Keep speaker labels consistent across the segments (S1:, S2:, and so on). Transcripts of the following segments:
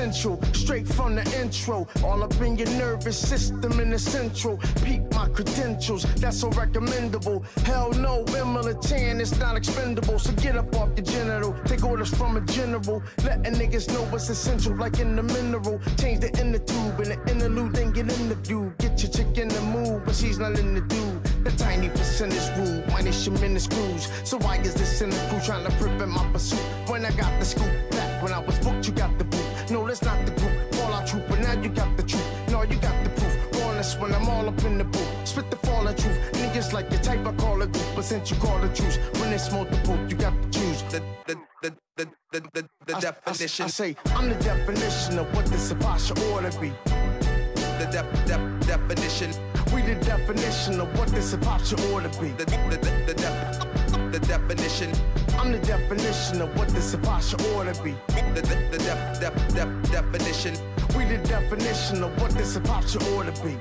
S1: the potential straight from the intro. All up in your nervous system in the central. Peep my credentials, that's so recommendable. Hell no, Emily Tan, it's not expendable. So get up off your genital, take orders from a general. Letting niggas know what's essential, like in the mineral. Change the inner tube and the interlude, then get in the view. Get your chick in the mood, but she's not in the dude. The tiny percentage rule, minus your minute screws. So why is this cynical trying to prevent my pursuit? When I got the scoop back, when I was booked, you got proof. When I'm all up in the booth. Spit the falling truth. Niggas like the type I call a goof, but since you call the truth, when it's multiple, you got to choose.
S2: The, the, the, the, the, the, the
S1: I-
S2: definition.
S1: I, I say, I'm the definition of what this Apostle ought to be.
S2: the def, def, definition.
S1: We the definition of what this Apostle ought to be.
S2: The, the, the, the, def, the definition.
S1: I'm the definition of what this Apostle ought to be.
S2: The, the, the def, def, def, definition.
S1: We the definition of what this Apostle ought to be.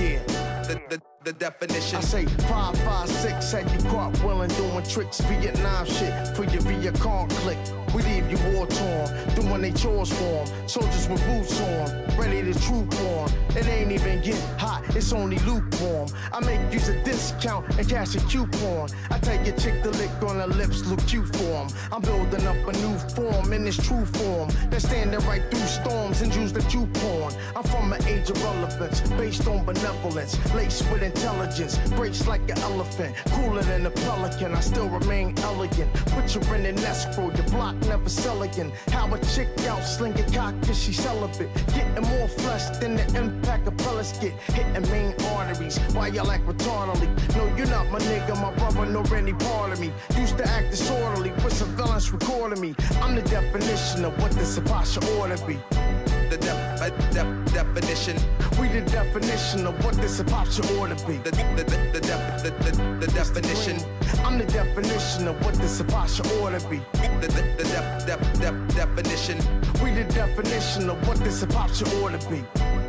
S1: Yeah.
S2: The, the, the definition.
S1: I say five, five, six, had you caught willing doing tricks, Vietnam shit for your Vietcong click. We leave you war torn, doing they chores for 'em. Soldiers with boots on, ready to troop on. It ain't even get hot, it's only lukewarm. I make use a discount and cash a coupon. I tell your chick to lick on her lips, look cute for 'em. I'm building up a new form in its true form. They're standing right through storms and use the Jew porn. I'm from an age of relevance, based on benevolence, laced with intelligence, breaks like an elephant, cooler than a pelican. I still remain elegant. Put you in an escrow, your block never sell again. How a chick out slinging cock cause she celibate, getting more flesh than the impact of pellets get. Hitting main arteries, why y'all act retardedly? No, you're not my nigga, my brother, nor any part of me. Used to act disorderly with surveillance recording me. I'm the definition of what this Apostle ought to be.
S2: The def, def, definition.
S1: We the definition of what this apostle ought to be.
S2: The, the, the, the, def, the, the, the definition.
S1: I'm the definition of what this apostle ought to be.
S2: The, the, the def, def, def, definition.
S1: We the definition of what this apostle ought to be.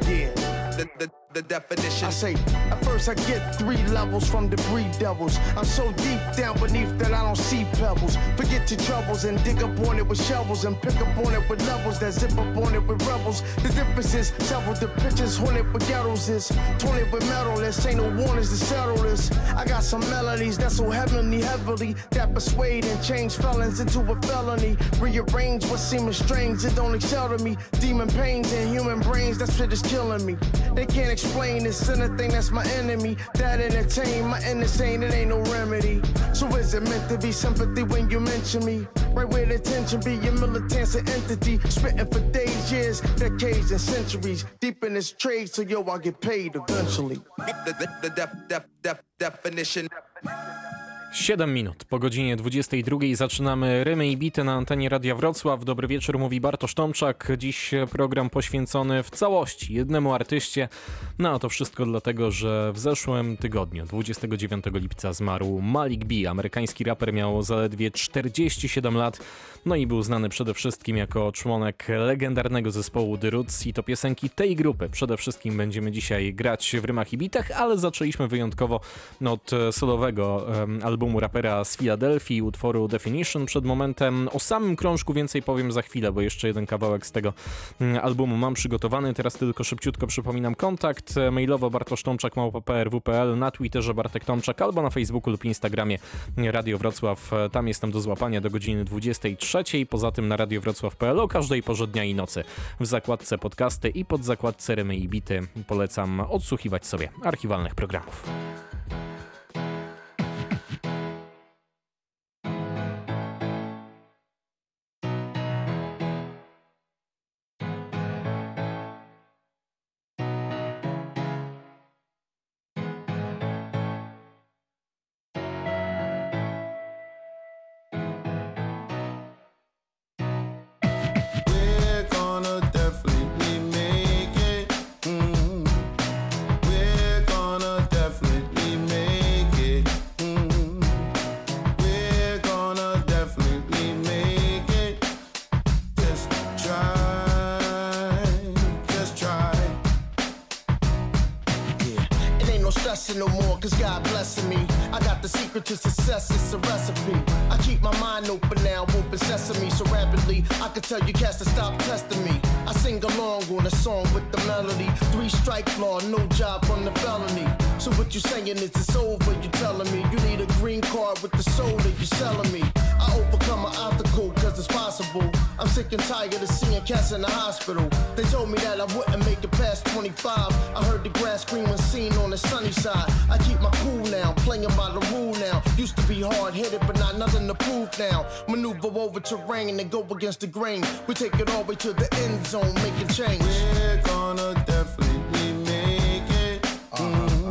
S1: Yeah.
S2: The, the, the definition.
S1: I say, at first I get three levels from debris devils. I'm so deep down beneath that I don't see pebbles. Forget your troubles and dig up on it with shovels and pick up on it with levels that zip up on it with rebels. The difference is several the pictures haunted with ghettos is torn with metal. This ain't no warnings to settle this. I got some melodies that's so heavenly, heavily that persuade and change felons into a felony. Rearrange what seems strange, it don't excel to me. Demon pains and human brains, that shit is killing me. They can't explain this anything that's my enemy. That entertain my insane, it ain't no remedy. So is it meant to be sympathy when you mention me? Right where the tension be, your militant's an entity. Spitting for days, years, decades, and centuries. Deep in this trade, so yo, I'll get paid eventually.
S2: The, the, the def, def, def, definition.
S3: 7 minut po godzinie 22 zaczynamy rymy i bity na antenie Radia Wrocław. Dobry wieczór, mówi Bartosz Tomczak. Dziś program poświęcony w całości jednemu artyście. No a to wszystko dlatego, że w zeszłym tygodniu, 29 lipca zmarł Malik B. Amerykański raper miał zaledwie 47 lat. No i był znany przede wszystkim jako członek legendarnego zespołu The Roots i to piosenki tej grupy przede wszystkim będziemy dzisiaj grać w rymach i bitach, ale zaczęliśmy wyjątkowo od solowego em, albumu rapera z Filadelfii, utworu Definition. Przed momentem o samym krążku więcej powiem za chwilę, bo jeszcze jeden kawałek z tego mm, albumu mam przygotowany. Teraz tylko szybciutko przypominam kontakt mailowo bartosztomczak.prw.pl, na Twitterze Bartek Tomczak albo na Facebooku lub Instagramie Radio Wrocław. Tam jestem do złapania do godziny 23. Poza tym na radiowrocław.pl o każdej porze dnia i nocy. W zakładce podcasty i pod zakładce rymy i bity polecam odsłuchiwać sobie archiwalnych programów.
S1: Tell you cats to stop testing me. I sing along on a song with the melody. Three strike law, no job from the felony. So what you saying is it's over, you telling me. You need a green card with the soul that you're selling me. Sick and tired of seeing cats in the hospital. They told me that I wouldn't make it past 25. I heard the grass green when seen on the sunny side. I keep my cool now, playing by the rule now. Used to be hard headed, but not nothing to prove now. Maneuver over terrain and go against the grain. We take it all the way to the end zone, making change.
S4: We're gonna definitely make it. Mhm.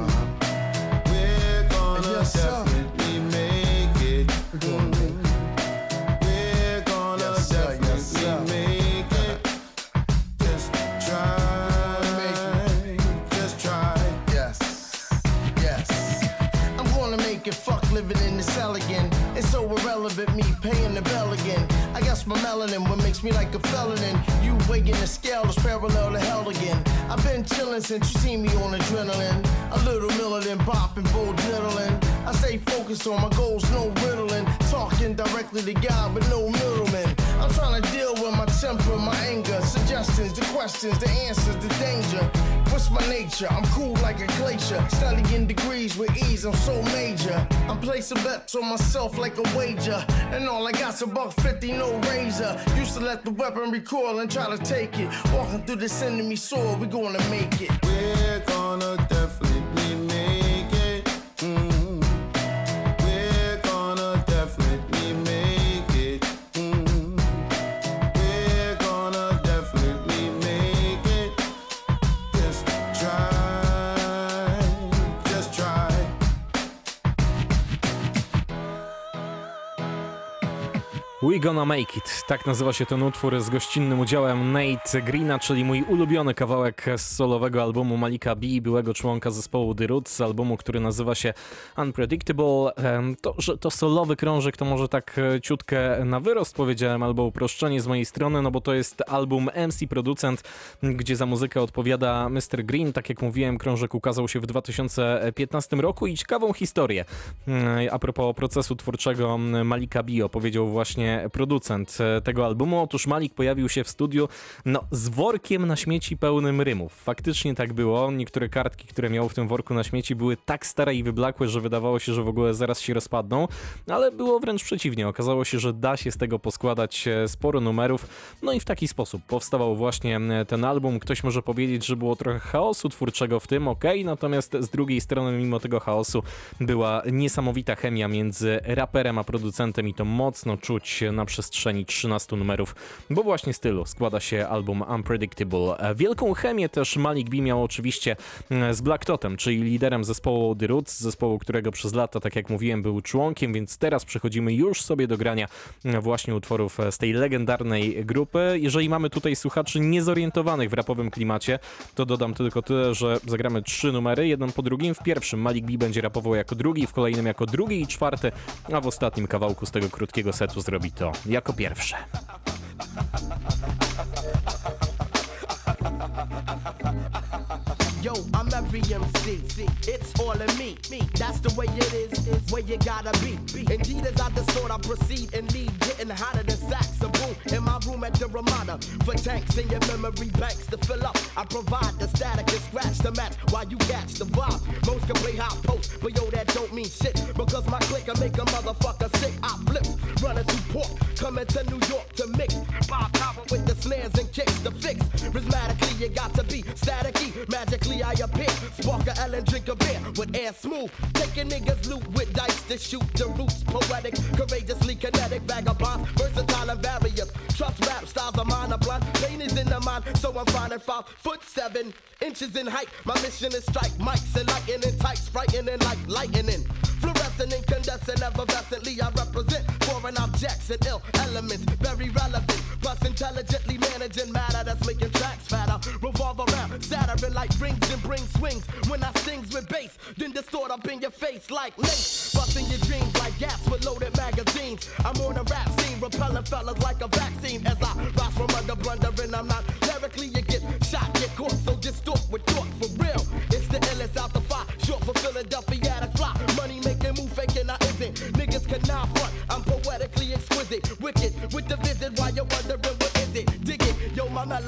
S1: The cell again. It's so irrelevant, me paying the bell again. I guess my melanin, what makes me like a felon. And you weighing the scale is parallel to hell again. I've been chilling since you seen me on adrenaline. A little militant, popping, bull diddling. I stay focused on my goals, no riddling. Talking directly to God but no middleman. I'm trying to deal with my temper, my anger, suggestions, the questions, the answers, the danger. What's my nature? I'm cool like a glacier. Studying degrees with ease, I'm so major. I'm placing bets on myself like a wager. And all I got's a buck fifty, no razor. Used to let the weapon recoil and try to take it. Walking through this enemy sword, we gonna make it.
S4: We're gonna definitely Gonna Make It.
S3: Tak nazywa się ten utwór z gościnnym udziałem Nate Greena, czyli mój ulubiony kawałek z solowego albumu Malika B, byłego członka zespołu The Roots, albumu, który nazywa się Unpredictable. To, że to solowy krążek, to może tak e, ciutkę na wyrost powiedziałem, albo uproszczenie z mojej strony, no bo to jest album MC Producent, gdzie za muzykę odpowiada Mr. Green. Tak jak mówiłem, krążek ukazał się w 2015 roku i ciekawą historię mm, a propos procesu twórczego mm, Malika B opowiedział właśnie producent e, tego albumu. Otóż Malik pojawił się w studiu no, z workiem na śmieci pełnym rymów. Faktycznie tak było. Niektóre kartki, które miał w tym worku na śmieci były tak stare i wyblakłe, że wydawało się, że w ogóle zaraz się rozpadną, ale było wręcz przeciwnie. Okazało się, że da się z tego poskładać e, sporo numerów. No i w taki sposób powstawał właśnie e, ten album. Ktoś może powiedzieć, że było trochę chaosu twórczego w tym, ok, natomiast z drugiej strony, mimo tego chaosu, była niesamowita chemia między raperem a producentem i to mocno czuć na przestrzeni 13 numerów, bo właśnie z tylu składa się album Unpredictable. Wielką chemię też Malik B miał oczywiście mm, z Black Totem, czyli liderem zespołu The Roots, zespołu, którego przez lata, tak jak mówiłem, był członkiem, więc teraz przechodzimy już sobie do grania mm, właśnie utworów z tej legendarnej grupy. Jeżeli mamy tutaj słuchaczy niezorientowanych w rapowym klimacie, to dodam tylko tyle, że zagramy trzy numery, jeden po drugim. W pierwszym Malik B będzie rapował jako drugi, w kolejnym jako drugi i czwarty, a w ostatnim kawałku z tego krótkiego setu zrobi to jako pierwsze.
S5: Yo, I'm every MC. It's all in me. Me. That's the way it is. Is where you gotta be. Indeed, as I distort, I proceed and lead, getting hotter than sacks of boom in my room at the Ramada. For tanks in your memory banks to fill up, I provide the static and scratch the match while you catch the vibe. Most can play hot post, but yo, that don't mean shit because my click can make a motherfucker sick. I flip, running through port, coming to New York to mix. Bob Power with the snares and kicks to fix. Prismatically, you got to be staticky. Magically, I appear. Spark a L and drink a beer with air smooth. Taking niggas loot with dice to shoot the roots. Poetic, courageously kinetic, vagabond, versatile and various. Trust rap styles of mine are blind. Pain is in the mind, so I'm finding five foot seven inches in height. My mission is strike mics and lightning tights, frightening like lightning. Fluorescent, incandescent, effervescently I represent foreign objects and ill elements, very relevant. Plus intelligently managing like rings and bring swings. When I stings with bass, then distort up in your face like lace. Busting your dreams like gaps with loaded magazines. I'm on a rap scene, repelling fellas like a vaccine. As I rise from under blundering, I'm not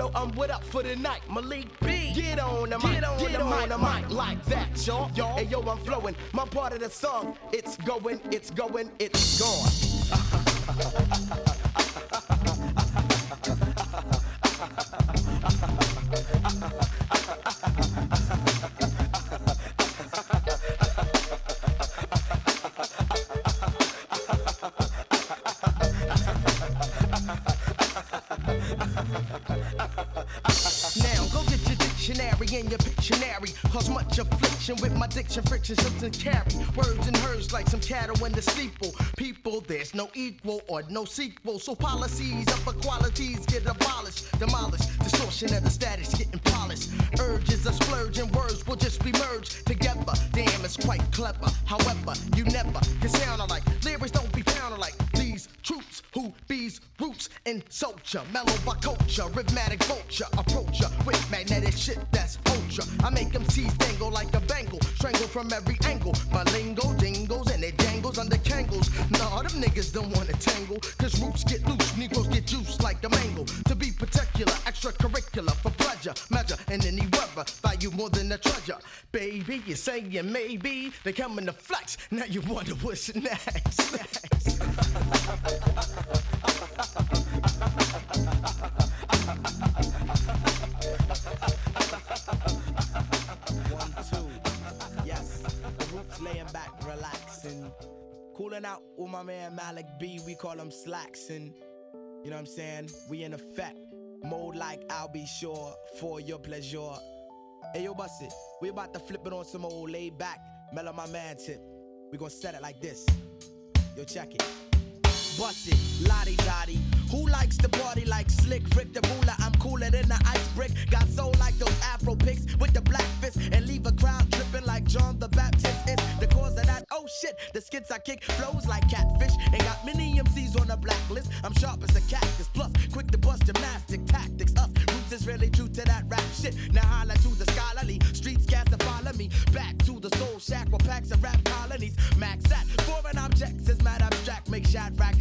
S5: mellow, I'm with up for the night. Malik B. Get on the mic. Get on, get the, on mic, the mic. Like that, y'all. Y'all. Hey, yo, I'm flowing. My part of the song. It's going, it's going, it's gone. diction, friction, something carry. Words and herds like some cattle in the steeple. People, there's no equal or no sequel. So policies of equalities get abolished, demolished. Distortion of the status getting polished. Urges of splurge and words will just be merged together. Damn, it's quite clever. However, you never can sound alike. Lyrics don't who bees roots and soldier. Mellow by culture, rhythmatic vulture. Approach ya with magnetic shit that's ultra. I make them tease dangle like a bangle. Strangle from every angle. My lingo jingles and jangles under kangles. Nah, them niggas don't wanna tangle. Cause roots get loose, Negroes get juice like a mango. To be particular, extracurricular for pleasure. Measure in any weather. Value more than a treasure. Baby, you're saying maybe. They coming to flex. Now you wonder what's next. next. Cooling out with my man Malik B. We call him and You know what I'm saying? We in effect. Mode like I'll be sure for your pleasure. Hey yo, bust it. We about to flip it on some old laid back, mellow my man tip. We gonna set it like this. Yo, check it. Bust it, lottie dottie. Who likes to party like slick Rick the ruler? I'm cooler than the ice brick. Got soul like those Afro pics with the black fist and leave a crowd tripping like John the Baptist. It's the cause of that. Oh shit, the skits I kick flows like catfish Ain't got many MCs on the blacklist. I'm sharp as a cactus, plus quick to bust gymnastic tactics. Us roots is really true to that rap shit. Now holla to the scholarly streets, cast to follow me back to the soul shack where packs of rap colonies. Max at foreign objects is mad abstract. Make shot rack.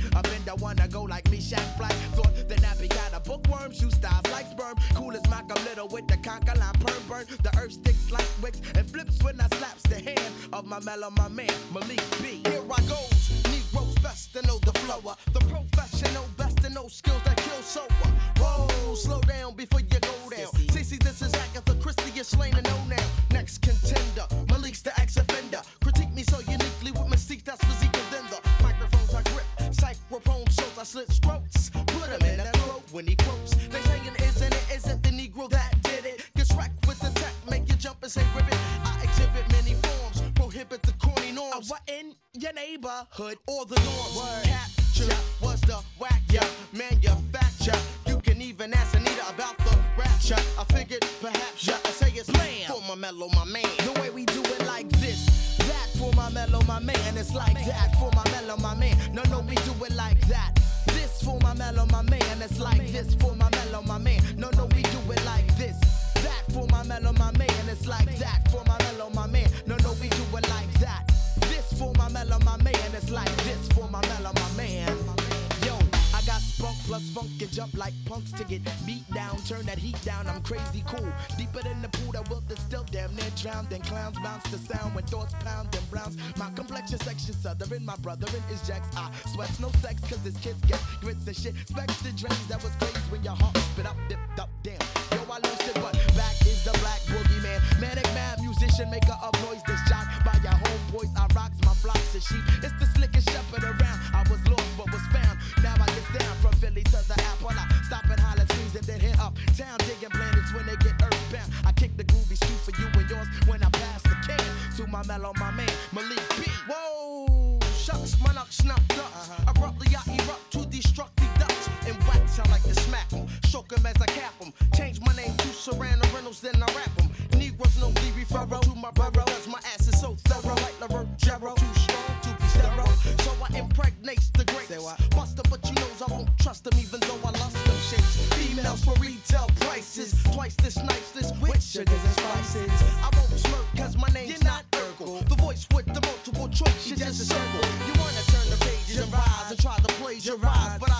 S5: The one to go like me, Shaq Black. Thought the nappy got a bookworm, shoe styles like sperm. Cool as Malcolm Little with the conker line perm burn. The earth sticks like wicks and flips when I slaps the hand of my mellow, my man, Malik B. Here I goes. Negroes best to know the flower. The professional best to know skills that kill sober. Whoa, slow down before you go down. Sissy, this is Agatha Christie, you're slain to know now. Next contender, Malik's the ex-offender. Critique me so uniquely with mystique, that's physique and then the microphones I grip. Psychrophone shows I slit throats. Put him in that throat when he quotes. They saying isn't it, isn't the Negro that did it? Gets wrecked with the tech, make you jump and say ribbit. I exhibit many forms, prohibit the corny norms. What in your neighborhood or the norms? Capture was the whack, yeah, manufacture. Can even ask Anita about the rapture. I figured perhaps yeah, I say it's lamb for my mellow, my man. The way we do it like this, that for my mellow, my man. It's like that for my mellow, my man. No, no, we do it like that. This for my mellow, my man. It's like this for funk and jump like punks to get beat down. Turn that heat down. I'm crazy cool. Deeper than the pool that will distill, damn near drowned. Then clowns bounce the sound when thoughts pound and browns. My complexion section southern. My brother in is Jacks. I sweats no sex cause this kids get grits and shit. Specs the drains that was crazy when your heart spit up, dipped up, damn. Yo, I lost it, but back is the black boogeyman. Manic mad musician, maker of noise that's jock by your homeboys. I rocks my flocks of sheep. It's the slickest shepherd around. I was lost but was found. Now I get down from Philly to the apple. I stop and holler trees and then hit up town digging planets when they get earthbound. I kick the groovy street for you and yours when I pass the can to my mellow, my man Malik B. Whoa, shucks, my knock snuffed up. Abruptly I erupt to destructive ducks and wax. I like to smack them. smack 'em, shock 'em as I cap 'em. Change my name to Serrano Reynolds, then I rap 'em. Negroes no be referral to my brother, cause my ass is so thorough. Like LaRoe Jarrow, too strong to be sterile. So I impregnate the grapes. Buster, but you knows I won't trust them even though I lust them shapes. Females for retail prices, twice this nice, this with sugars and spices. I won't smirk cause my name's not Urkel.
S2: The voice with the multiple choice, you just a circle. You wanna turn the pages and rise and try to plagiarize, but I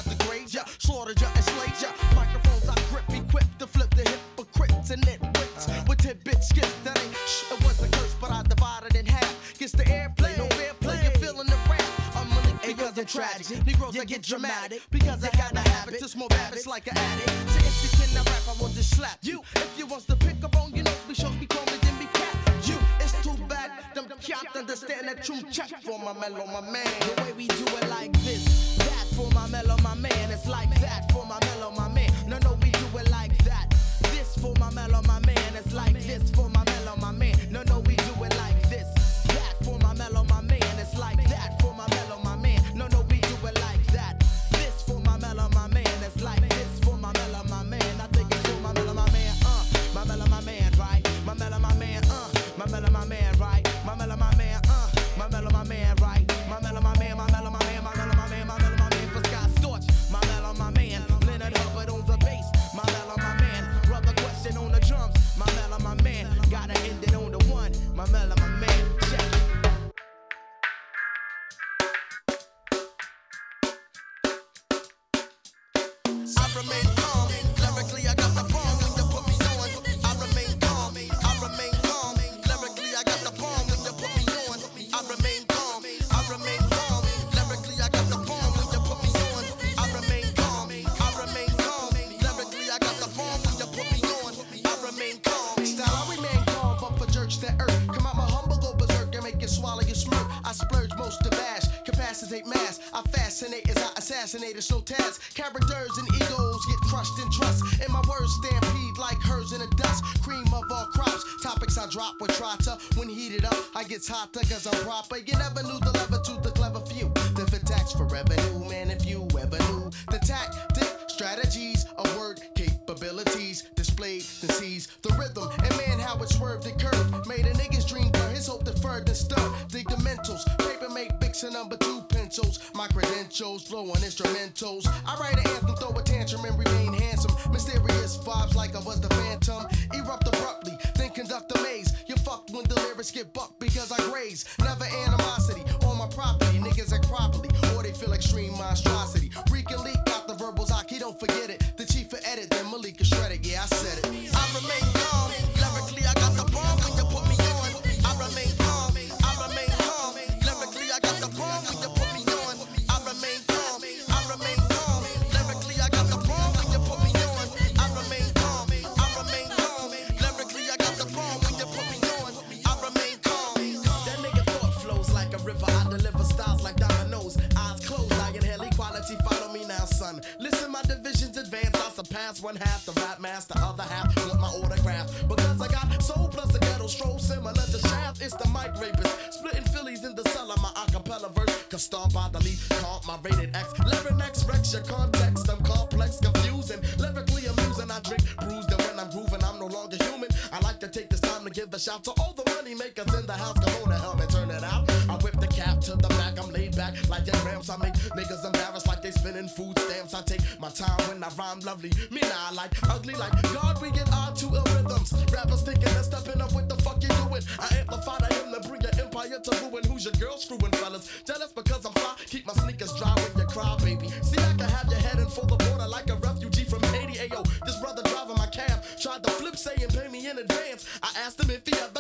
S2: hypocrites and nitwits with tidbit skits that ain't shh. It was a curse, but I divided in half. Gets the airplay, no fair play. You're feeling the rap. I'm Malik because I'm tragic. Negroes I get dramatic because I got a habit to smoke habits like an addict. So if you cannot rap, I will just slap you. If you wants to pick up on your nose, be shows, be call me, then be cap. You, it's too bad. Them can't understand that true check for my mellow, my man. The way we do it like this, that for my mellow, my man. It's like that for my mellow, my man. No, no, my mellow, my man. It's like this for my mellow, my man. A slow task. Characters and egos get crushed in trust. And my words stampede like hers in the dust. Cream of all crops. Topics I drop with trotter. When heated up, I gets hotter cause I'm proper. You never knew the lever to the clever few. The fit tax for revenue, man, if you ever knew the tactic, strategies, of word capabilities displayed, then seize the rhythm. And man, how it swerved and curved. Made a nigga's dream blur, his hope deferred and stirred. Dig the mentals, paper make bics and number two pencils. My credentials, flow on instrumentals. I write an anthem, throw a tantrum, and remain handsome. Mysterious vibes like I was the phantom. Erupt abruptly, then conduct a maze. You fucked when the lyrics get bucked because I graze. Never animosity on my property. Niggas act properly, or they feel extreme monstrosity. Reek and leak out the verbals, I don't forget it. The chief of edit, then Malika Surpass one half the rap master, other half want my autograph. Because I got soul plus a ghetto stroll similar to Shaft. It's the mic rapist. Splitting Phillies in the cellar, my acapella verse. Cause star by the lead, comp my rated X. Lyric X, Rex, your context. I'm complex, confusing. Lyrically amusing, I drink bruised. And when I'm grooving, I'm no longer human. I like to take this time to give a shout to all the money makers in the house. Come on and help me turn it out. I whip the cap to the back, I'm laid back like your grams. I make niggas embarrassed spinning food stamps. I take my time when I rhyme lovely. Me I like ugly like God. We get on to ill rhythms. Rappers thinking they're stepping up. What the fuck you doing? I amplify the him to bring your empire to ruin. Who's your girl screwing fellas? Jealous because I'm fly. Keep my sneakers dry when you cry, baby. See I can have your head in for the border like a refugee from Haiti. Ayo, this brother driving my cab tried to flip, saying pay me in advance. I asked him if he ever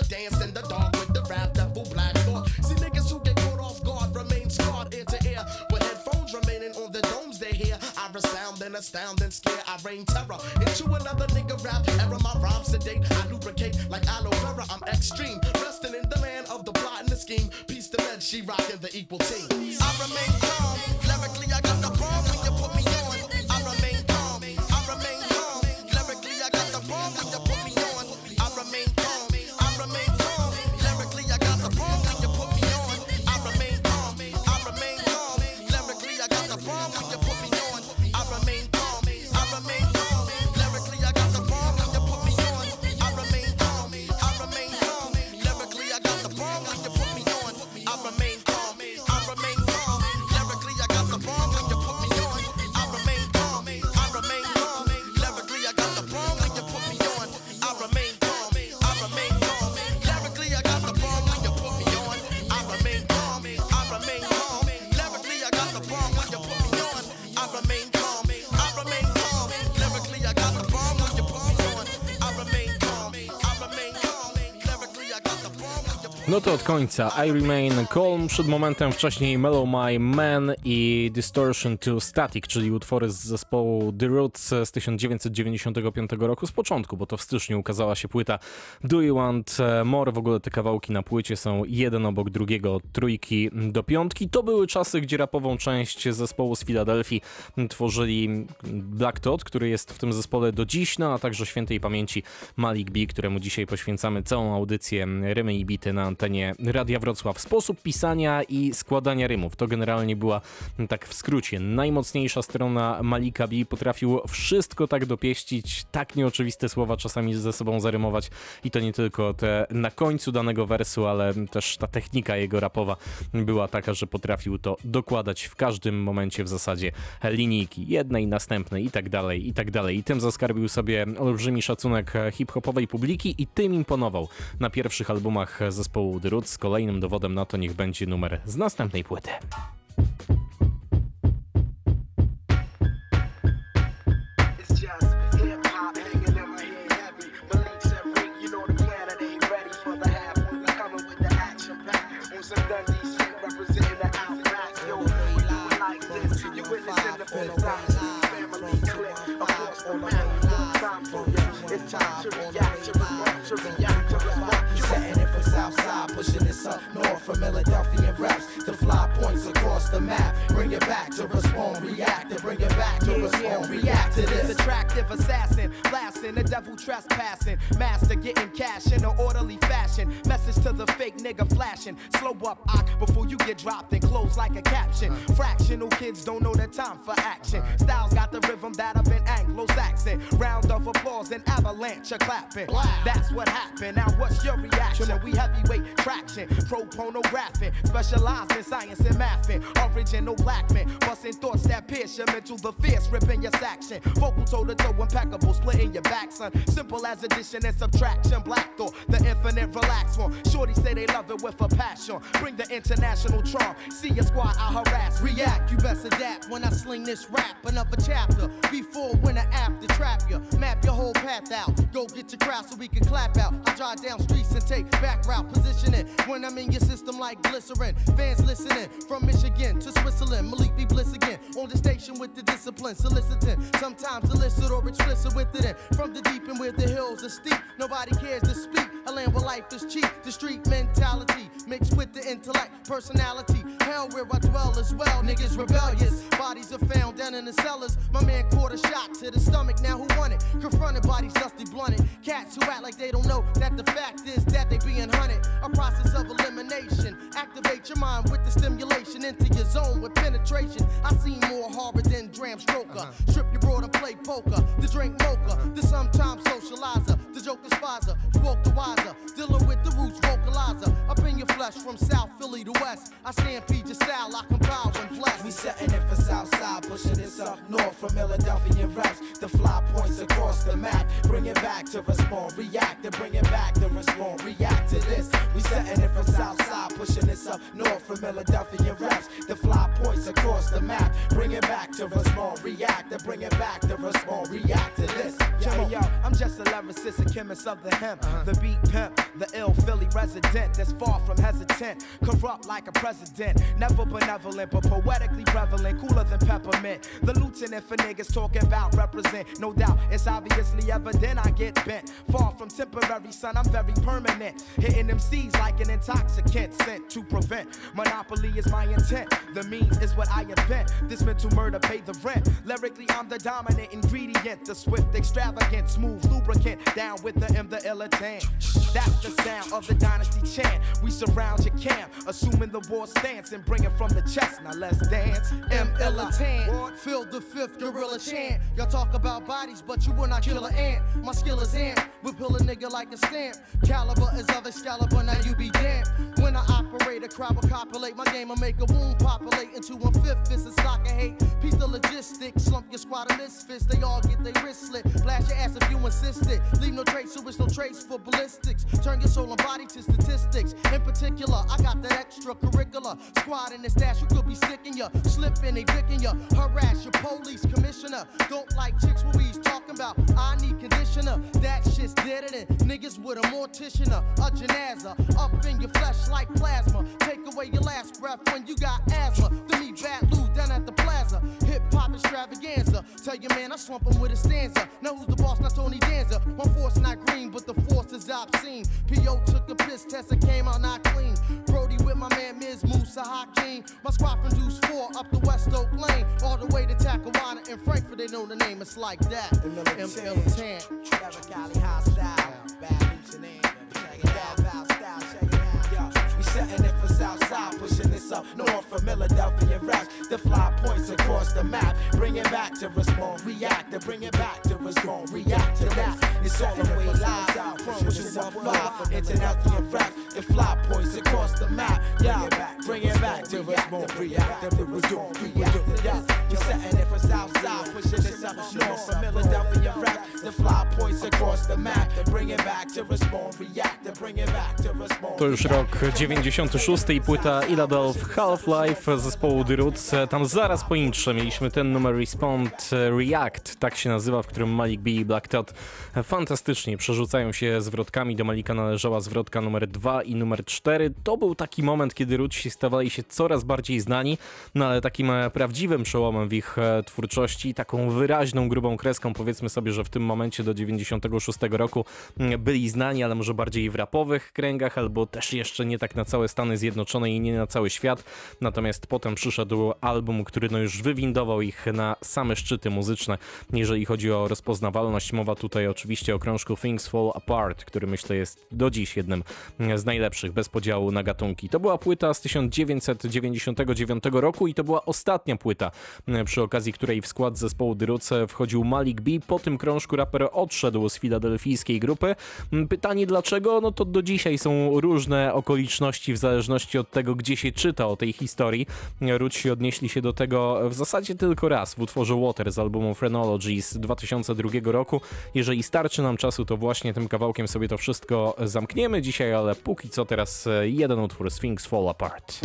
S2: astound and scare. I rain terror into another nigga rap era. My rhymes sedate. I lubricate like aloe vera. I'm extreme. Resting in the land of the plot and the scheme. Peace to she rocking the equal team. I remain calm. Lyrically, I
S3: No to od końca I Remain Calm, przed momentem wcześniej Mellow My Man i Distortion to Static, czyli utwory z zespołu The Roots z 1995 roku, z początku, bo to w styczniu ukazała się płyta Do You Want More, w ogóle te kawałki na płycie są jeden obok drugiego, od trójki do piątki. To były czasy, gdzie rapową część zespołu z Filadelfii tworzyli Black Todd, który jest w tym zespole do dziś, no a także świętej pamięci Malik B, któremu dzisiaj poświęcamy całą audycję Rymy i Bity na antenie Radia Wrocław. Sposób pisania i składania rymów to generalnie była, tak w skrócie, najmocniejsza strona Malika B. Potrafił wszystko tak dopieścić, tak nieoczywiste słowa czasami ze sobą zarymować i to nie tylko te na końcu danego wersu, ale też ta technika jego rapowa była taka, że potrafił to dokładać w każdym momencie w zasadzie linijki, jednej, następnej i tak dalej, i tak dalej. I tym zaskarbił sobie olbrzymi szacunek hip-hopowej publiki i tym imponował na pierwszych albumach zespołu The Roots. Kolejnym dowodem na to niech będzie numer z następnej płyty.
S1: Pushing this up north from Philadelphia to fly points across the map. Bring it back to respond, react, to bring it back to respond, react to
S5: This attractive assassin, blasting the devil trespassing, master getting cash in an orderly fashion. Message to the fake nigga flashing. Slow up, ock, before you get dropped and close like a caption. Uh-huh. Fractional kids don't know the time for action. Uh-huh. Styles got the rhythm that of an Anglo-Saxon. Round of applause and avalanche of clapping. That's what happened. Now what's your reaction? We heavyweight traction, pro pornographic, specialized in science and Original black men, busting thoughts that pierce your mental, the fierce ripping your section. Vocal toe to toe, impeccable, splitting your back, son. Simple as addition and subtraction. Black thought, the infinite relax one. Shorty say they love it with a passion. Bring the international charm. See your squad, I harass.
S1: React, you best adapt when I sling this rap. Another chapter, before, when, or after, trap you. Map your whole path out. Go get your crowd so we can clap out. I drive down streets and take back route positioning. When I'm in your system like glycerin. Fans listening from Michigan to Switzerland. Malik be bliss again. On the station with the discipline, soliciting. Sometimes illicit or explicit with it. And from the deep and where the hills are steep, nobody cares to speak. A land where life is cheap. The street mentality mixed with the intellect, personality. Hell where I dwell as well. Niggas rebellious. Bodies are found down in the cellars. My man caught a shot to the stomach. Now who won it? Confronted bodies dusty blunted. Cats who act like they don't know that the fact is that they being hunted. A process of elimination. Activate your mind with the stimulation into your zone with penetration. I see more horror than Bram Stoker. Uh-huh. Strip your broad and play poker. The drink mocha. The sometimes socializer. The joke despiser. Woke the wiser. Dealing with the roots vocalizer. Up in your flesh from South Philly to West. I stampede your style. I compile and bless. We setting it for South Southside. Pushing this up north from Philadelphia raps. The fly points across the map. Bring it back to respond. React to bring it back to respond. React north from Philadelphia raps. The fly points across the map. Bring it back to respond. React to bring it back to respond. React
S5: just a lyricist, a chemist of the hemp, uh-huh. the beat pimp, the ill Philly resident that's far from hesitant, corrupt like a president, never benevolent but poetically prevalent, cooler than peppermint. The lieutenant for niggas talking about represent, no doubt it's obviously evident I get bent. Far from temporary, son, I'm very permanent, hitting them C's like an intoxicant sent to prevent. Monopoly is my intent, the means is what I invent. This mental murder pay the rent. Lyrically, I'm the dominant ingredient, the swift, extravagant, smooth lubricant. Down with the M, the illitant. That's the sound of the dynasty chant. We surround your camp, assuming the war stance and bring it from the chest. Now let's dance.
S1: M Illitant, feel the fifth gorilla chant. Y'all talk about bodies, but you will not kill an ant. My skill is ant, whip a nigga like a stamp. Caliber is of Excalibur, now you be damned. When I operate, a crowd will copulate. My game will make a wound populate into one fifth. It's a stock of hate. Piece the logistics, slump your squad of misfits. They all get their wrist slit. Blast your ass if you insist it. Leave no trace, so it's no trace for ballistics. Turn your soul and body to statistics. In particular, I got that extracurricular squad in the stash. You could be sticking ya, slipping, evicting ya, harass your police commissioner. Don't like chicks what we's talking about. I need conditioner. That shit's deader than niggas with a morticianer, a janaza. Up in your flesh like plasma. Take away your last breath when you got asthma. To me, bad Lou down at the plaza. Hip hop extravaganza. Tell your man I swamp him with a stanza. Now who's the boss? Not Tony Danza. My force not green, but the force is obscene. P.O. took a piss test and came out not clean. Brody with my man Miz Musa Hakeem. My squad from Deuce 4 up the West Oak Lane. All the way to Tacawana in Frankford, they know the name. It's like that. ML Tan.
S5: Cali hostile. Bad hoops and up north from Philadelphia raps. The fly points across the map. Bring it back to respond, react, to bring it back to respond, react to that. It's all the way live from 215 international rap. The fly points across the map. Yeah, bring it back to respond, react, to respond, react to that. We setting it for Southside, pushing this up north from Philadelphia rap. The fly points across the map. To Bring it back to respond, react, to bring it back to respond.
S3: To już rok 96 i płyta Half-Life zespołu The Roots. Tam zaraz po intrze mieliśmy ten numer Respond React, tak się nazywa, w którym Malik B i Black Tot fantastycznie przerzucają się zwrotkami. Do Malika należała zwrotka numer 2 i numer 4. To był taki moment, kiedy Rootsi stawali się coraz bardziej znani, no ale takim e, prawdziwym przełomem w ich e, twórczości, taką wyraźną, grubą kreską, powiedzmy sobie, że w tym momencie do 96 roku mm, byli znani, ale może bardziej w rapowych kręgach, albo też jeszcze nie tak na całe Stany Zjednoczone i nie na cały świat. Natomiast potem przyszedł album, który no już wywindował ich na same szczyty muzyczne, jeżeli chodzi o rozpoznawalność. Mowa tutaj oczywiście o krążku Things Fall Apart, który myślę jest do dziś jednym z najlepszych, bez podziału na gatunki. To była płyta z 1999 roku i to była ostatnia płyta, przy okazji której w skład zespołu Dyruce wchodził Malik B. Po tym krążku raper odszedł z filadelfijskiej grupy. Pytanie dlaczego? No to do dzisiaj są różne okoliczności w zależności od tego, gdzie się czyta o tej historii. Ruci odnieśli się do tego w zasadzie tylko raz w utworze Water z albumu Phrenology z 2002 roku. Jeżeli starczy nam czasu, to właśnie tym kawałkiem sobie to wszystko zamkniemy dzisiaj, ale póki co teraz e, jeden utwór Sphinx Fall Apart.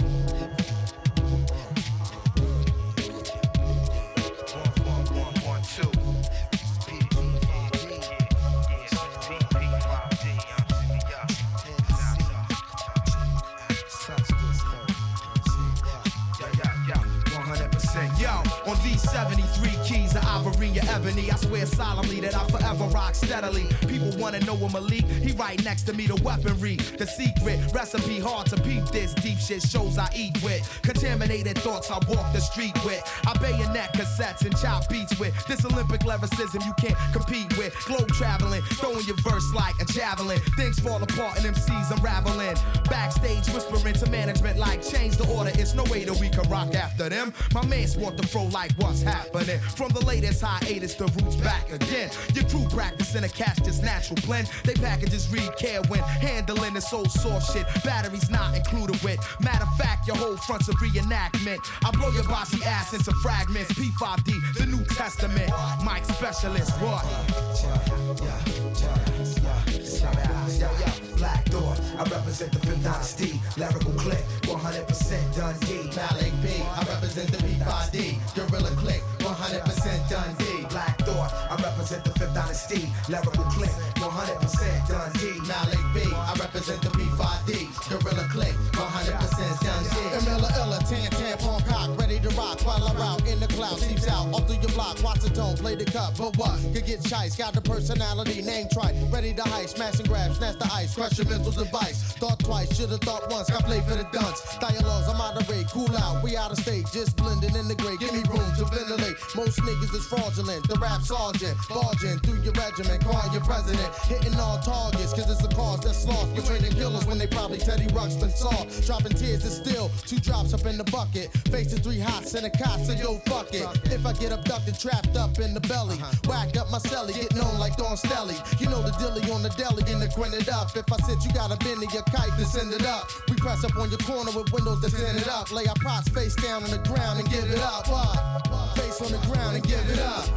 S2: And ebony, I swear solemnly that I forever rock steadily. People wanna know where Malik, he right next to me, the weaponry, the secret recipe, hard to peep this deep shit shows I eat with. Contaminated thoughts I walk the street with. I bayonet cassettes and chop beats with. This Olympic lyricism you can't compete with. Globe traveling, throwing your verse like a javelin. Things fall apart and MCs unraveling. Backstage whispering to management like change the order. It's no way that we can rock after them. My mans want the fro like what's happening. From the latest hiatus, the roots back again. Your crew practicing a cash just natural blend. They packages read care when handling this old source shit. Batteries not included with. Matter of fact, your whole front's a reenactment. I blow your bossy ass into fragments. P5D, the New Testament. Mike specialist, what?
S6: Black Thought, I represent the fifth dynasty. Lyrical click, 100% Dundee. Malik B, I represent the P5D. Gorilla click, 100% Dundee. Represent the fifth dynasty. Lyrical click, 100% Dundee. Malik B, I represent the P5D. Gorilla click, 100%
S1: while I'm out in the clouds, seeps out, all through your block, watch the tone, play the cup, but what? Could get chice, got the personality, name tried, ready to hike, smash and grab, snatch the ice, crush your mental device. Thought twice, should've thought once, got play for the dunce. Dialogues, I'm out of rate, cool out, we out of state, just blending in the gray, give me room to ventilate. Most niggas is fraudulent, the rap sergeant, barging through your regiment, calling your president, hitting all targets, cause it's a cause that's lost between the killers when they probably Teddy Ruxpin saw. Dropping tears is still two drops up in the bucket. Facing three hots and a so yo, fuck it. If I get abducted, trapped up in the belly, uh-huh. whack up my celly, getting on like Don Stelly. You know the dilly on the deli and the grin it up. If I said you got a bend in your kite, then send it up. We press up on your corner with windows that send it up. Lay our pots face down on the ground and give it up. What? Face on the ground and give it up.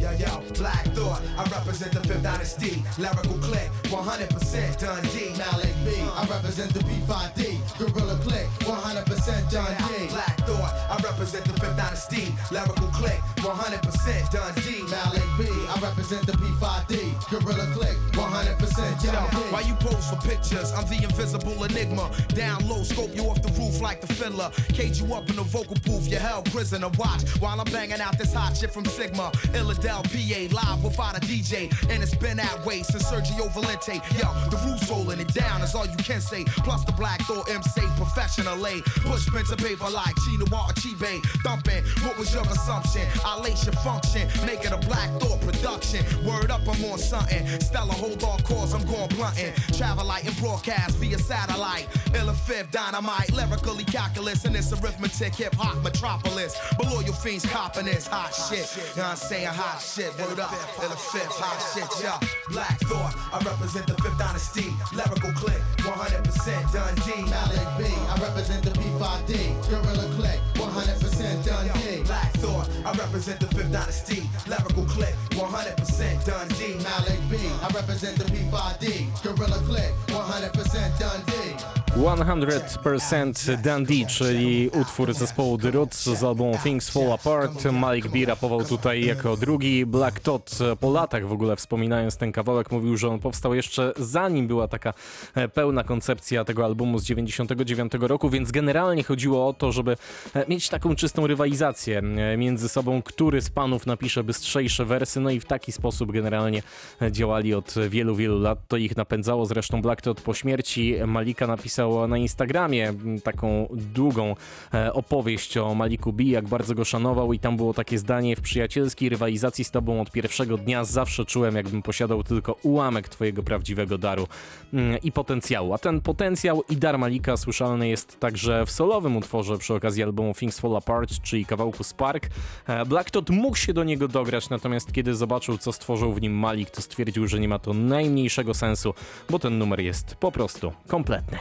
S6: Yeah, yo, Black Thought. I represent the Fifth Dynasty. Lyrical click, 100% Dundee. Malik B. I represent the B5D. Gorilla click, 100% Dundee. Black Thought. I represent the Fifth Dynasty. Lyrical click, 100% Dundee. Malik B. I represent the P5D, Gorilla click, 100%
S2: Yo, why you pose for pictures? I'm the invisible enigma. Down low, scope you off the roof like the fiddler. Cage you up in the vocal booth, you held prisoner. Watch while I'm banging out this hot shit from Sigma. Illadel, PA, live without a DJ. And it's been that way since Sergio Valente. Yo, the Roots holding it down is all you can say. Plus the Black Thought MC professionally. Push pen to paper like Chinua Achebe. Thumping, what was your assumption? I lace your function, make it a Black Thought production. Word up, I'm on something. Stella, hold on cause I'm going blunting. Travel light and broadcast via satellite. Illa fifth dynamite, lyrically calculus, and it's arithmetic, hip hop metropolis. Below your fiends copping this hot shit. You know I'm saying? Hot shit, word up. Illa fifth, hot shit, yo.
S6: Black Thought, I represent the Fifth Dynasty. Lyrical click, 100% Dundee. Malik B, I represent the B5D. Gorilla click, 100% Dundee. Black Thought, I represent the Fifth Dynasty. Lyrical click, 100% Dundee. Malik B, I represent the B5D. Gorilla click, 100% Dundee.
S3: 100% Dundee, czyli utwór zespołu The Roots z albumu Things Fall Apart. Mike B rapował tutaj jako drugi. Black Todd po latach w ogóle wspominając ten kawałek mówił, że on powstał jeszcze zanim była taka e, pełna koncepcja tego albumu z 99 roku, więc generalnie chodziło o to, żeby e, mieć taką czystą rywalizację e, między sobą, który z panów napisze bystrzejsze wersy, no i w taki sposób generalnie działali od wielu, wielu lat. To ich napędzało. Zresztą Black Todd po śmierci Malika napisał na Instagramie taką długą e, opowieść o Maliku B, jak bardzo go szanował i tam było takie zdanie w przyjacielskiej rywalizacji z tobą od pierwszego dnia zawsze czułem, jakbym posiadał tylko ułamek twojego prawdziwego daru mm, i potencjału. A ten potencjał i dar Malika słyszalny jest także w solowym utworze przy okazji albumu Things Fall Apart, czyli kawałku Spark. E, Black Todd mógł się do niego dograć, natomiast kiedy zobaczył, co stworzył w nim Malik, to stwierdził, że nie ma to najmniejszego sensu, bo ten numer jest po prostu kompletny.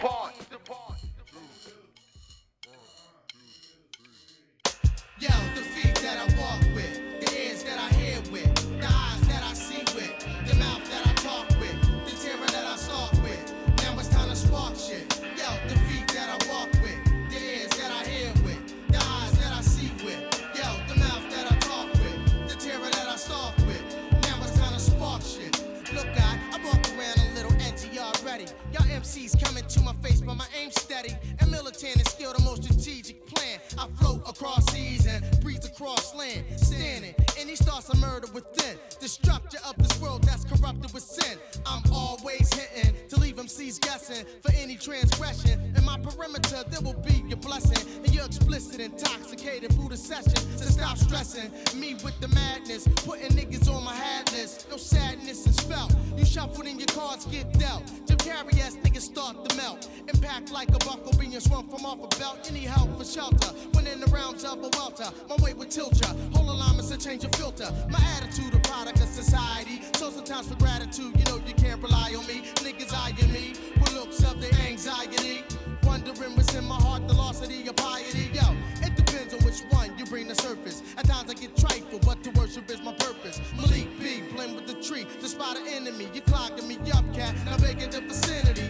S1: Y'all MCs coming to my face, but my aim steady and militant and skill the most strategic plan. I float across seas and breeze across land, standing in these thoughts murder within the structure of this world that's corrupted with sin. I'm always hitting MCs guessing for any transgression. In my perimeter, there will be your blessing, and you're explicit, intoxicated the session. So stop stressing me with the madness, putting niggas on my hat list. No sadness is felt. You shuffle in your cards, get dealt. Jim Carrey ass niggas start to melt. Impact like a buckle being swung from off a belt. Any help for shelter. When in the realms of a welter, my weight would tilt ya. Whole alignments to change your filter. My attitude, a product of society. So sometimes for gratitude, you know you can't rely on me. Niggas eyeing me with looks of their anxiety. Wondering what's in my heart, the loss of the piety. Yo, it depends on which one you bring to surface. At times I get trifle, but to worship is my purpose. Malik B, blend with the tree, to spot an enemy. You clogging me up, cat. Now in the vicinity.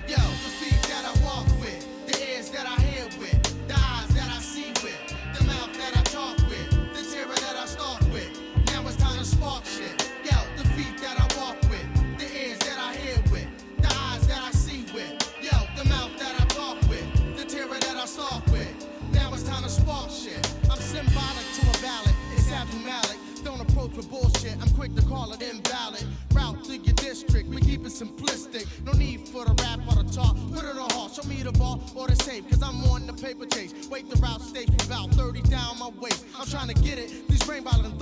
S1: Call it invalid. Route to your district. We keep it simplistic. No need for the rap or the talk. Put it on hard. Show me the ball or the safe. Cause I'm on the paper chase. Wait the route stage for about 30 down my waist. I'm trying to get it. These thoughts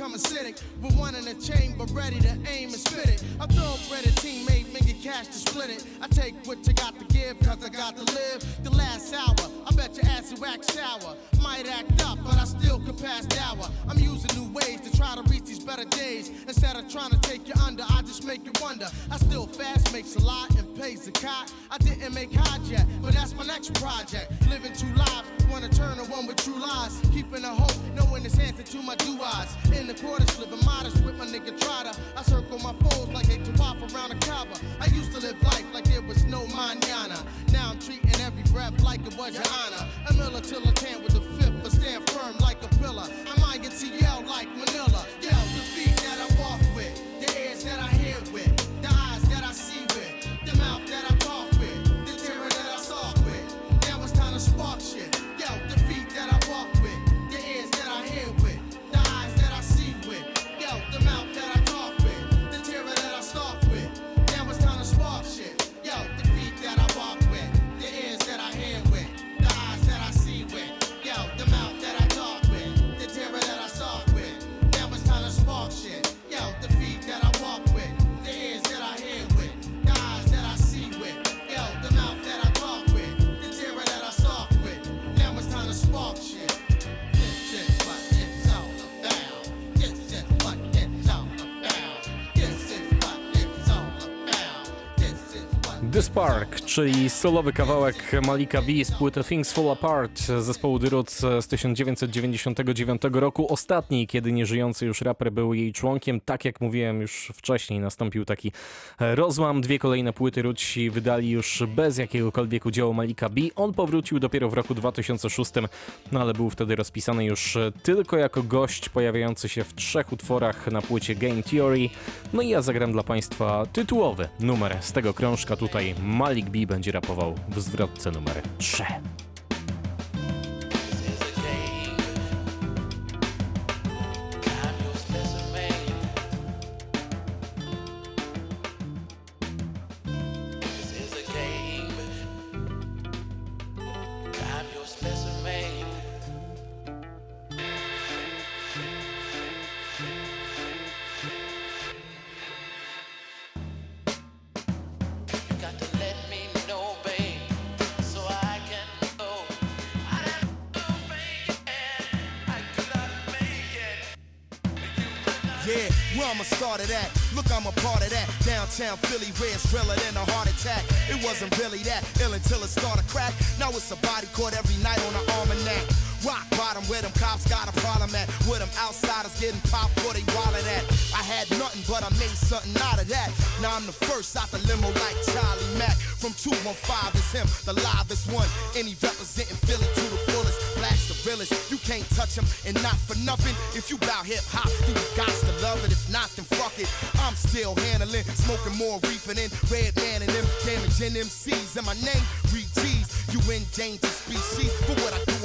S1: become acidic. With one in the chamber ready to aim and spit it. I thoroughbred a teammate, make it cash to split it. I take what you got to give, cause I got to live. The last hour, I bet your ass will act sour. Might act up, but I still could pass hour. I'm using new ways to try to reach these better days. Instead of trying to take you under, I just make you wonder. I still fast, makes a lot, and pays the cot. I didn't make hot yet, but that's my next project. Living two lives, wanna turn world frontin' with true lies. Keeping a hope, knowing it's answer to my do eyes. In the quarters, living modest with my nigga Trotter. I circle my foes like they tawaf around a Kaaba. I used to live life like there was no manana. Now I'm treating every breath like it was your honor. A militant with the fifth, but stand firm like a pillar. I to yell like Manila. The Spark,
S3: czyli solowy kawałek Malika B z płyty Things Fall Apart zespołu The Roots z 1999 roku. Ostatniej, kiedy nieżyjący już raper był jej członkiem. Tak jak mówiłem już wcześniej, nastąpił taki rozłam. Dwie kolejne płyty Rootsi wydali już bez jakiegokolwiek udziału Malika B. On powrócił dopiero w roku 2006, no ale był wtedy rozpisany już tylko jako gość pojawiający się w trzech utworach na płycie Game Theory. No i ja zagram dla Państwa tytułowy numer z tego krążka. Tutaj Malik B będzie rapował w zwrotce numer 3.
S2: I'm the first out the limo like Charlie Mack. From 215 is him, the livest one. He representing Philly to the fullest. Black's the realest. You can't touch him, and not for nothing. If you bout hip hop, then you got to love it. If not, then fuck it. I'm still handling, smoking more reefer than Redman and them damaging MCs. And my name, Reed G's. You endangered species. For what I do,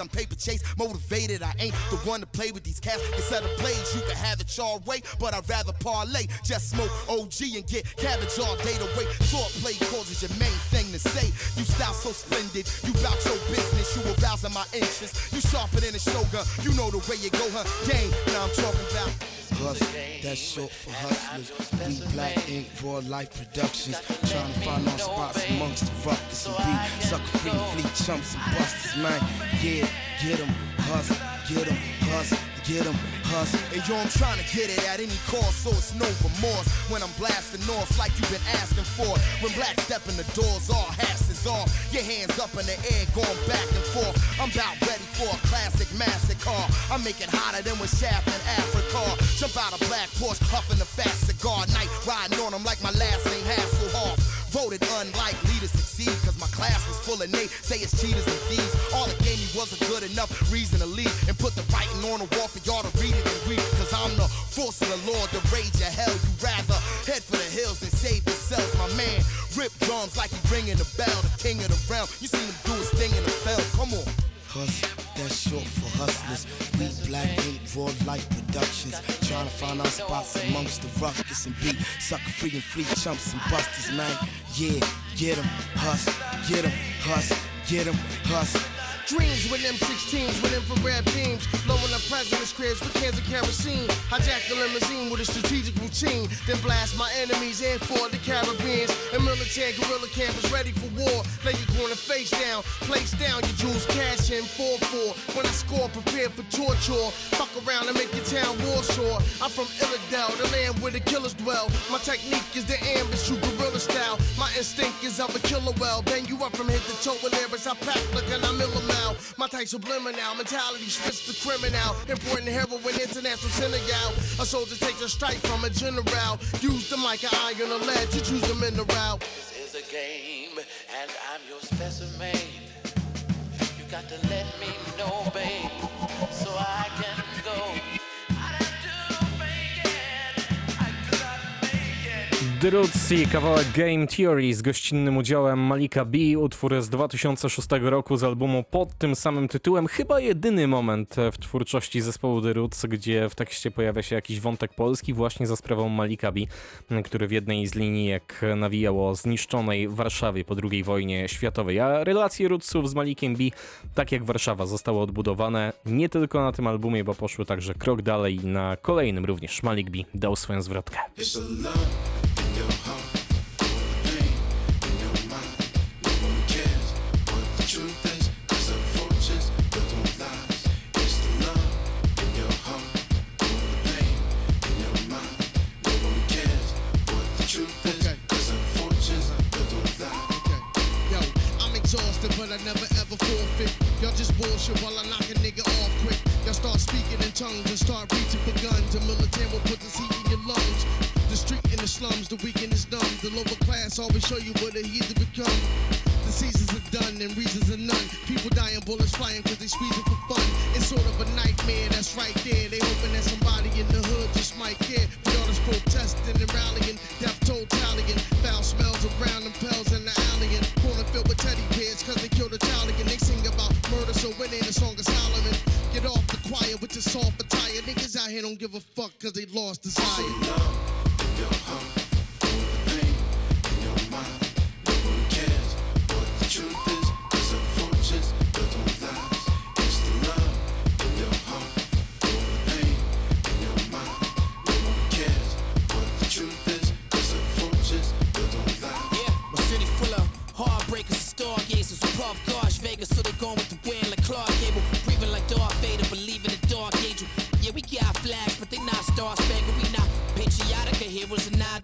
S2: I'm paper chase motivated. I ain't the one to play with these cats. Instead of blades, you can have it your way, but I'd rather parlay. Just smoke OG and get cabbage all day to wait. Short play causes your main thing to say. You style so splendid, you bout your business, you arousing my interest. You sharper than a shogun, you know the way you go, huh? Game, now I'm talking about.
S5: That's short for hustlers. We Black Ink, Raw Life Productions. Trying to find our spots amongst the ruckus and beat. Sucker free, fleet chumps and busters, man. Yeah, get 'em, hustle, get 'em, hustle, get 'em, hustle.
S2: And yo, I'm trying to get it at any cost, so it's no remorse. When I'm blasting off like you've been asking for. When black step in the doors, all hats is off. Your hands up in the air, going back and forth. I'm about ready for a classic massacre. I make it hotter than with Shaft in Africa. Jump out a black Porsche, huffing a fast cigar. Night riding on them like my last name Hasselhoff. Voted unlikely to succeed, cause my class was full of Nate. Say it's cheaters and thieves. All me wasn't good enough reason to leave and put the writing on the wall for y'all to read it and read. Cause I'm the force of the Lord, the rage of hell. You rather head for the hills and save yourselves, my man. Rip drums like he ringing the bell, the king of the realm. You seen him do his thing in the fell. Come on.
S5: Hustle, that's short for hustlers. We Black Ink, Raw Life Productions. Trying to find our spots amongst the ruckus and beat. Sucker free and fleet chumps and busters, man. Yeah, get 'em, hustle, get 'em, hustle, get 'em, hustle.
S1: Dreams with M16s with infrared beams. Blowing up president's cribs with cans of kerosene. Hijack the limousine with a strategic routine. Then blast my enemies in for the Caribbeans. And military guerrilla is ready for war. Lay your corner face down. Place down your jewels, cash in 4-4. When I score, prepare for torture. Fuck around and make your town war sore. I'm from Illadel, the land where the killers dwell. My technique is the ambush, true guerrilla style. My instinct is of a killer well. Bang you up from head to toe with lyrics. I pack like an I'm My appetite subliminal. Mentality switch to criminal. Important heroin, international Senegal. A soldier takes a strike from a general. Use them like an iron or lead. You choose them in the route.
S7: This is a game, and I'm your specimen. You got to let me know, babe, so I can
S3: The Roots i kawałek Game Theory z gościnnym udziałem Malika B, utwór z 2006 roku z albumu pod tym samym tytułem. Chyba jedyny moment w twórczości zespołu The Roots, gdzie w tekście pojawia się jakiś wątek polski właśnie za sprawą Malika B, który w jednej z linijek nawijał o zniszczonej Warszawie po II wojnie światowej. A relacje Rootsów z Malikiem B, tak jak Warszawa, zostały odbudowane nie tylko na tym albumie, bo poszły także krok dalej na kolejnym również Malik B dał swoją zwrotkę.
S8: It's a love
S1: show you what the heat to become. The seasons are done and reasons are none. People dying, bullets flying cause they squeezing for fun. It's sort of a nightmare that's right there. They hoping that somebody in the hood just might care. But all this protesting and rallying, death toll tallying. Foul smells around them pills in the alley and corner filled with teddy bears cause they killed a child again. They sing about murder, so it ain't a song of Solomon. Get off the choir with your soft attire. Niggas out here don't give a fuck cause they lost desire.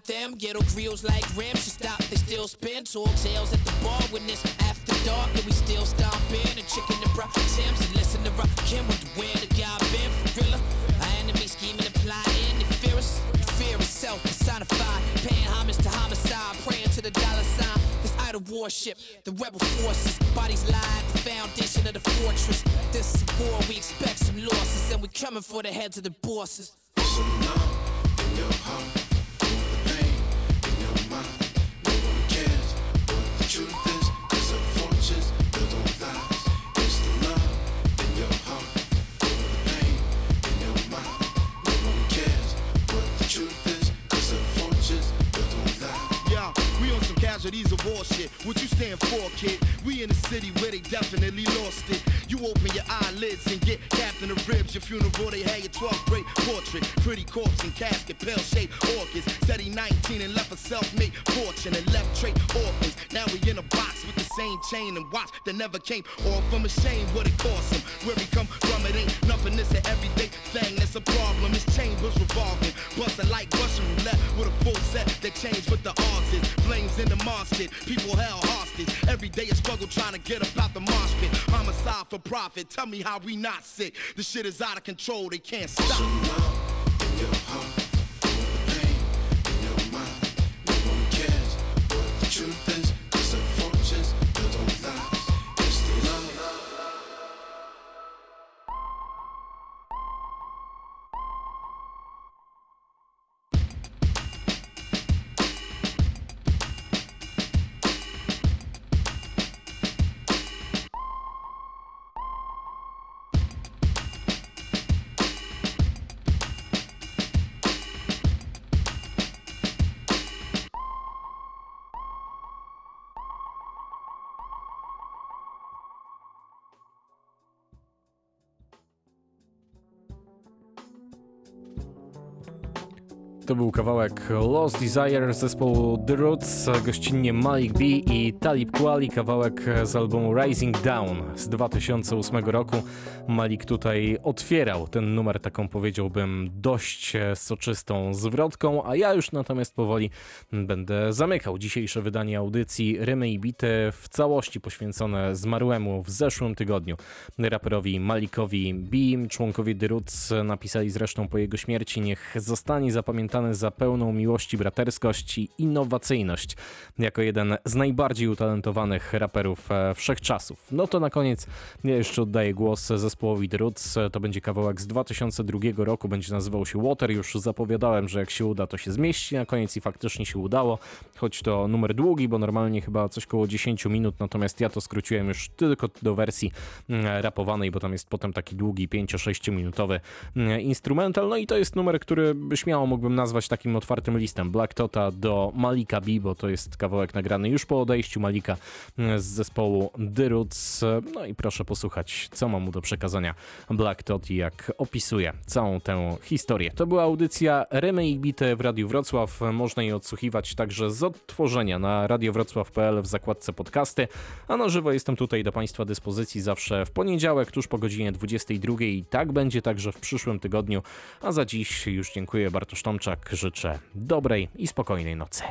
S9: Them. Ghetto grills like rims, should stop, they still spin. Talk tales at the bar when it's after dark, and we still stomping. And chicken and bra Tim's and listen to rock Kim with the where the guy been for real. Our enemy scheming and plotting, they fear us. Fear itself personified, paying homage to homicide, praying to the dollar sign. This idol warship, the rebel forces, bodies lie the foundation of the fortress. This is war, we expect some losses, and we coming for the heads of the bosses.
S8: In your heart, what
S2: some casualties war shit. What you stand for, kid? We in the city where they definitely lost it. You open your eyelids and get capped in the Ribs. Your funeral, they had your 12th grade portrait. Pretty corpse and casket, pale shaped orchids. Said he 19 and left a self made fortune and left trait orphans. Now we in a box with the same chain and watch that never came off from a shame what it cost him. Where we come from, it ain't nothing. It's an everyday thing that's a problem. It's chambers revolving, busting like Russian roulette with a full set that change what the odds is. Flames in the pit, people held hostage. Every day a struggle trying to get up out the mosh pit. Homicide for profit. Tell me how we not sick. The shit is out of control. They can't stop.
S8: in
S3: To był kawałek Lost Desire zespołu The Roots, gościnnie Malik B i Talib Kweli, kawałek z albumu Rising Down z 2008 roku. Malik tutaj otwierał ten numer taką powiedziałbym dość soczystą zwrotką, a ja już natomiast powoli będę zamykał dzisiejsze wydanie audycji Rymy i Bity w całości poświęcone zmarłemu w zeszłym tygodniu raperowi Malikowi B. Członkowie The Roots napisali zresztą po jego śmierci niech zostanie zapamiętany za pełną miłości, braterskość i innowacyjność jako jeden z najbardziej utalentowanych raperów e, wszechczasów. No to na koniec ja jeszcze oddaję głos zespołowi The Roots. To będzie kawałek z 2002 roku, będzie nazywał się Water. Już zapowiadałem, że jak się uda, to się zmieści na koniec i faktycznie się udało, choć to numer długi, bo normalnie chyba coś koło 10 minut, natomiast ja to skróciłem już tylko do wersji mm, rapowanej, bo tam jest potem taki długi 5-6 minutowy mm, instrumental. No i to jest numer, który śmiało mógłbym nazwać takim otwartym listem. Black Tota do Malika B, bo to jest kawałek nagrany już po odejściu Malika mm, z zespołu The Roots. No i proszę posłuchać, co ma mu do przekazania Black Tot i jak opisuje całą tę historię. To była audycja i Bite w Radiu Wrocław. Można jej odsłuchiwać także z odtworzenia na radiowrocław.pl w zakładce podcasty, a na żywo jestem tutaj do Państwa dyspozycji zawsze w poniedziałek, tuż po godzinie 22 i tak będzie także w przyszłym tygodniu. A za dziś już dziękuję Bartosz Tomczak, tak życzę. Dobrej i spokojnej nocy.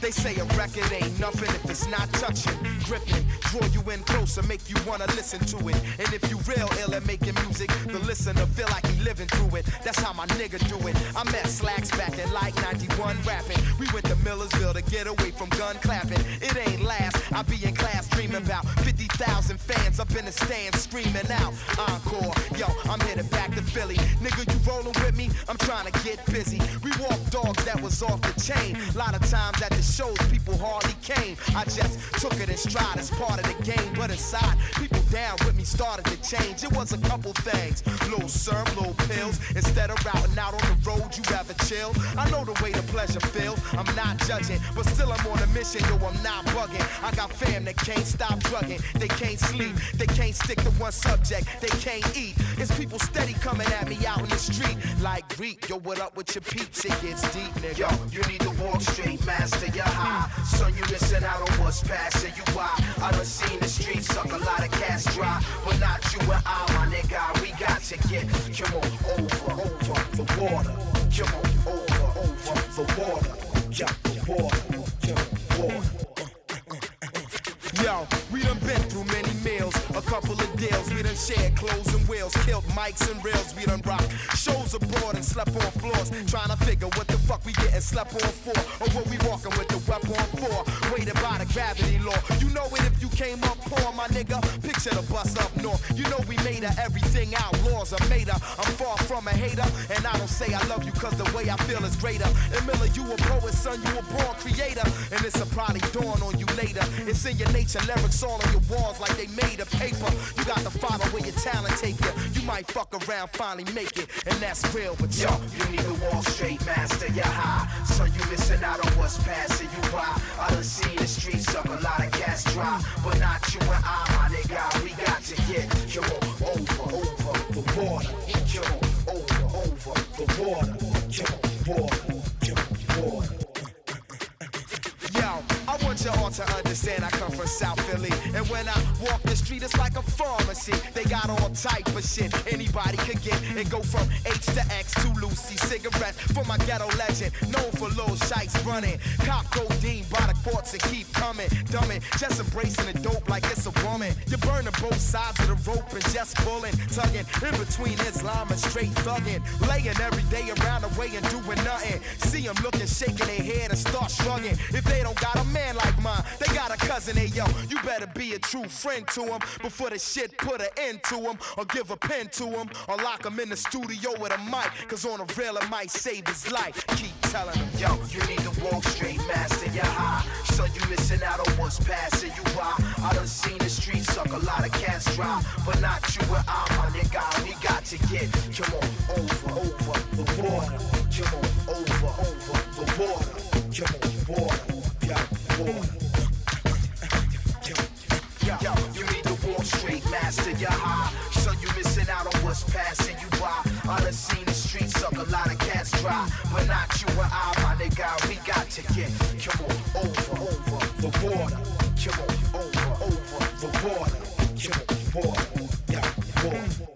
S2: They say a record ain't nothing if it's not touching. Gripping, draw you in closer, make you wanna listen to it. And if you real ill at making music, the listener feel like he living through it. That's how my nigga do it. I met Slacks back in like 91 rapping. We went to Millersville to get away from gun clapping. It ain't last. I be in class dreaming about 50,000 fans up in the stands screaming out. Encore, yo, I'm headed back to Philly. Nigga, you rolling with me? I'm trying to get busy. We walked dogs that was off the chain. A lot of times at the shows, people hardly came. I just took it in stride as part of the game. But inside, people down with me started to change. It was a couple things. Little syrup, little pills. Instead of routing out on the road, you rather chill. I know the way the pleasure feel. I'm not judging, but still I'm on a mission, yo, I'm not bugging. I got fam that can't stop drugging. They can't sleep, they can't stick to one subject, they can't eat. It's people steady coming at me out in the street. Like Greek, yo, what up with your peeps? It gets deep, nigga. Yo, you need to walk straight, master your high. Son, you missing out on what's passing you by. I done seen the streets suck a lot of cats dry, but not you and I, my nigga. We got to get, come on, over, over the water. Come on, over, over the water. Jump, water, jump, water. Yo, we done been through many meals, a couple of deals. We done shared clothes and wheels, killed mics and reels. We done rocked shows abroad and slept on floors. Trying to figure what the fuck we getting slept on for, or what we walking with the weapon for. Weighted by the gravity law. You know it if you came up poor, my nigga. Picture the bus up north. You know we made her everything outlaws are made her. I'm far from a hater, and I don't say I love you cause the way I feel is greater. And Miller, you a poet, son, you a born creator. And this'll probably dawn on you later. It's in your nature, lyrics all on your walls like they made of paper. You got to follow where your talent take you. You might fuck around, finally make it, and that's real. But yo, you need to walk straight, master your high. So you missing out on what's passing you by. I done seen the streets suck a lot of gas dry, but not you and I, my nigga. We got to get on over, over the water. On over, over the water. Come on, I want y'all to understand I come from South Philly. And when I walk the street, it's like a pharmacy. They got all type of shit anybody could get. And go from H to X to Lucy cigarettes for my ghetto legend. Known for little shites running. Cop codeine by the courts and keep coming. Dumbing, just embracing the dope like it's a woman. You're burning both sides of the rope and just pulling, tugging in between Islam and straight thugging. Laying every day around the way and doing nothing. See them looking, shaking their head and start shrugging. If they don't got a man like mine, they got a cousin, hey yo. You better be a true friend to him before the shit put an end to him. Or give a pen to him. Or lock him in the studio with a mic. Cause on a rail it might save his life. Keep telling him, yo, you need to walk straight, master your high. So you missing out on what's
S5: passing you by. I done seen the streets suck a lot of cats dry, but not you and I, my nigga. We got to get, come on, over, over the border. Come on, over, over the border. Come on, border, Yo, yo, you need master you missing out on what's passing you by. Seen the streets suck a lot of cats dry, but not you and I, my nigga. We got to get, come on, over, over the border. Come on, over, over the yeah, border.